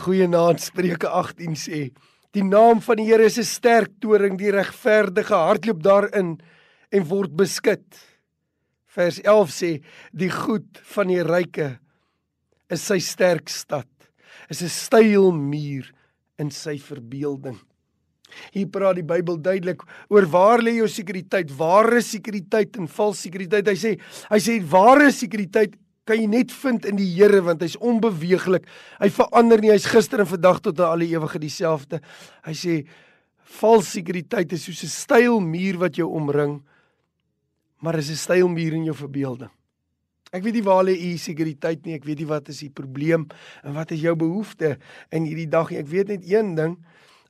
Goeienaand Spreuke 18 sê: Die naam van die Here is 'n sterk toring, die regverdige hardloop daarin en word beskud. Vers 11 sê: Die goed van die ryke is sy sterk stad, is 'n styl muur in sy verbeelding. Hier praat die Bybel duidelik oor waar lê jou sekuriteit, ware sekuriteit en valse sekuriteit. Hy sê hy sê ware sekuriteit kan jy net vind in die Here want hy's onbeweeglik. Hy verander nie. Hy's gister en vandag tot aan alle ewige dieselfde. Hy sê vals sekuriteit is soos 'n styl muur wat jou omring, maar is 'n styl muur in jou verbeelding. Ek weet nie waar lê u sekuriteit nie. Ek weet nie wat is die probleem en wat is jou behoefte in hierdie dag nie. Ek weet net een ding,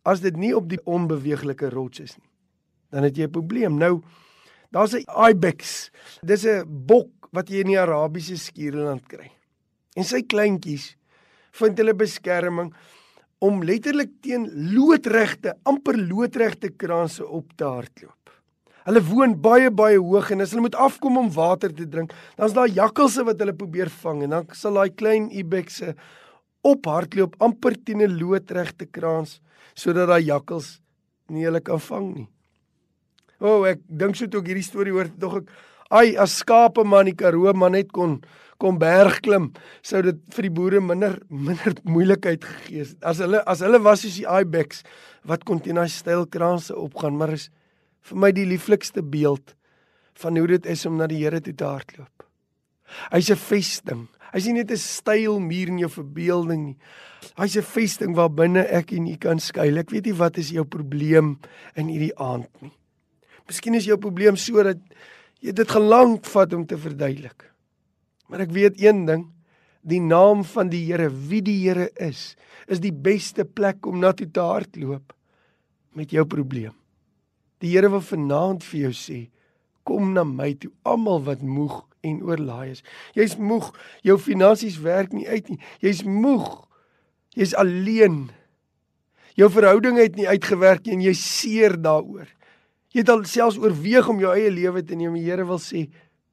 as dit nie op die onbeweeglike rots is nie, dan het jy 'n probleem. Nou daar's 'n ibex. Dis 'n bok wat jy in die Arabiese skiereiland kry. En sy kleintjies vind hulle beskerming om letterlik teen loodregte, amper loodregte kraanse op te hardloop. Hulle woon baie baie hoog en as hulle moet afkom om water te drink, dan's daar jakkalse wat hulle probeer vang en dan sal daai klein ibekse ophardloop amper teen 'n loodregte kraans sodat daai jakkals nie hulle kan vang nie. O, oh, ek dink so toe ek hierdie storie hoor, dog ek Ai, as skape man die Karoo man net kon kom berg klim, sou dit vir die boere minder minder moeilikheid gegee het. As hulle as hulle was soos die ibex wat kon teen daai styl kraanse opgaan, maar is vir my die lieflikste beeld van hoe dit is om na die Here toe te hardloop. Hy's 'n vesting. Hy's nie net 'n styl muur in jou verbeelding nie. Hy's 'n vesting waar binne ek en u kan skuil. Ek weet nie wat is jou probleem in hierdie aand nie. Miskien is jou probleem sodat Jy dit gelank vat om te verduidelik. Maar ek weet een ding, die naam van die Here, wie die Here is, is die beste plek om na toe te hardloop met jou probleem. Die Here wil vanaand vir jou sê, kom na my toe, almal wat moeg en oorlaai is. Jy's moeg, jou finansies werk nie uit nie. Jy's moeg. Jy's alleen. Jou verhouding het nie uitgewerk nie en jy seer daaroor. Jy het al selfs oorweeg om jou eie lewe te neem. Die Here wil sê,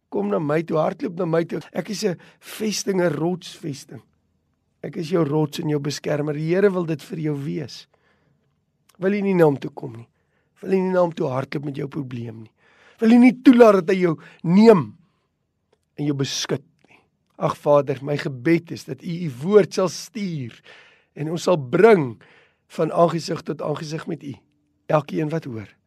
kom na my toe, hardloop na my toe. Ek is 'n vesting, 'n rotsvesting. Ek is jou rots en jou beskermer. Die Here wil dit vir jou wees. Wil jy nie na hom toe kom nie? Wil jy nie na hom toe hardloop met jou probleem nie? Wil jy nie toelaat dat hy jou neem en jou beskud nie? Ag Vader, my gebed is dat U U woord sal stuur en ons sal bring van aangesig tot aangesig met U. Elkeen wat hoor